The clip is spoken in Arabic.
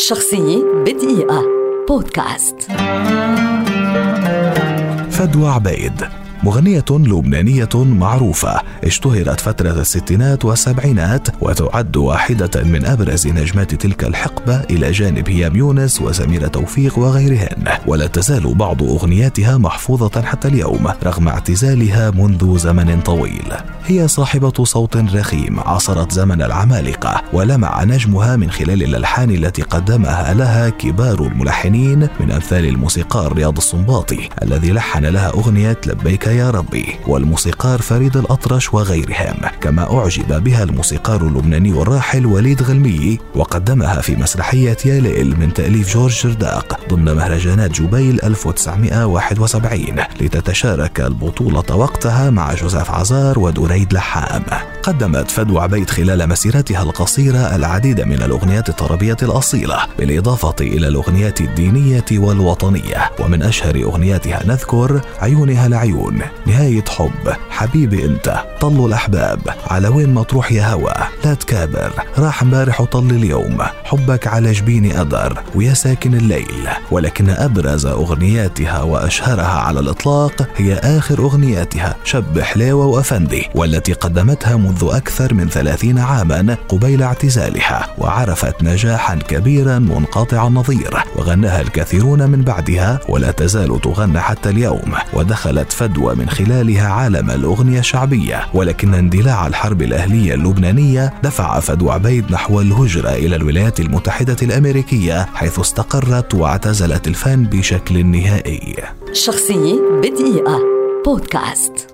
شخصية بدقيقة. بودكاست. فدوى عبيد. مغنية لبنانية معروفة. اشتهرت فترة الستينات والسبعينات وتعد واحدة من أبرز نجمات تلك الحقبة إلى جانب هيام يونس وسميرة توفيق وغيرهن. ولا تزال بعض أغنياتها محفوظة حتى اليوم رغم اعتزالها منذ زمن طويل. هي صاحبة صوت رخيم عصرت زمن العمالقة ولمع نجمها من خلال الألحان التي قدمها لها كبار الملحنين من أمثال الموسيقار رياض السنباطي الذي لحن لها أغنية لبيك يا ربي والموسيقار فريد الأطرش وغيرهم كما أعجب بها الموسيقار اللبناني الراحل وليد غلمي وقدمها في مسرحية يا ليل من تأليف جورج جرداق ضمن مهرجانات جبيل 1971 لتتشارك البطولة وقتها مع جوزيف عزار ودريد لحام. قدمت فدوى عبيد خلال مسيرتها القصيرة العديد من الأغنيات الطربية الأصيلة بالإضافة إلى الأغنيات الدينية والوطنية ومن أشهر أغنياتها نذكر عيونها العيون. نهاية حب. حبيبي أنت طل الأحباب على وين ما تروح يا هوا. لا تكابر. راح امبارح وطل اليوم. حبك على جبيني قدر ويا ساكن الليل. ولكن أبرز أغنياتها وأشهرها على الإطلاق هي آخر أغنياتها شب حلاوة وأفندي والتي قدمتها منذ أكثر من ثلاثين عاما قبيل اعتزالها. وعرفت نجاحا كبيرا منقطع النظير. وغناها الكثيرون من بعدها ولا تزال تغنى حتى اليوم. ودخلت فدوى من خلالها عالم الأغنية الشعبية. ولكن اندلاع الحرب الأهلية اللبنانية دفع فدوى عبيد نحو الهجرة إلى الولايات المتحدة الأمريكية حيث استقرت واعتزلت الفن بشكل نهائي. شخصية بدقيقة. بودكاست.